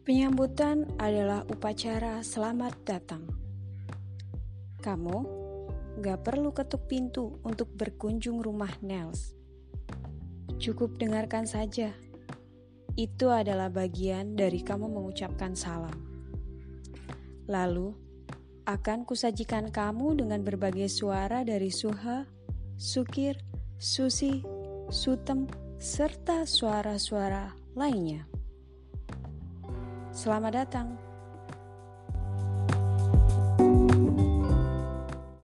Penyambutan adalah upacara selamat datang. Kamu gak perlu ketuk pintu untuk berkunjung rumah Nels. Cukup dengarkan saja. Itu adalah bagian dari kamu mengucapkan salam. Lalu, akan kusajikan kamu dengan berbagai suara dari Suha, Sukir, Susi, Sutem, serta suara-suara lainnya. Selamat datang.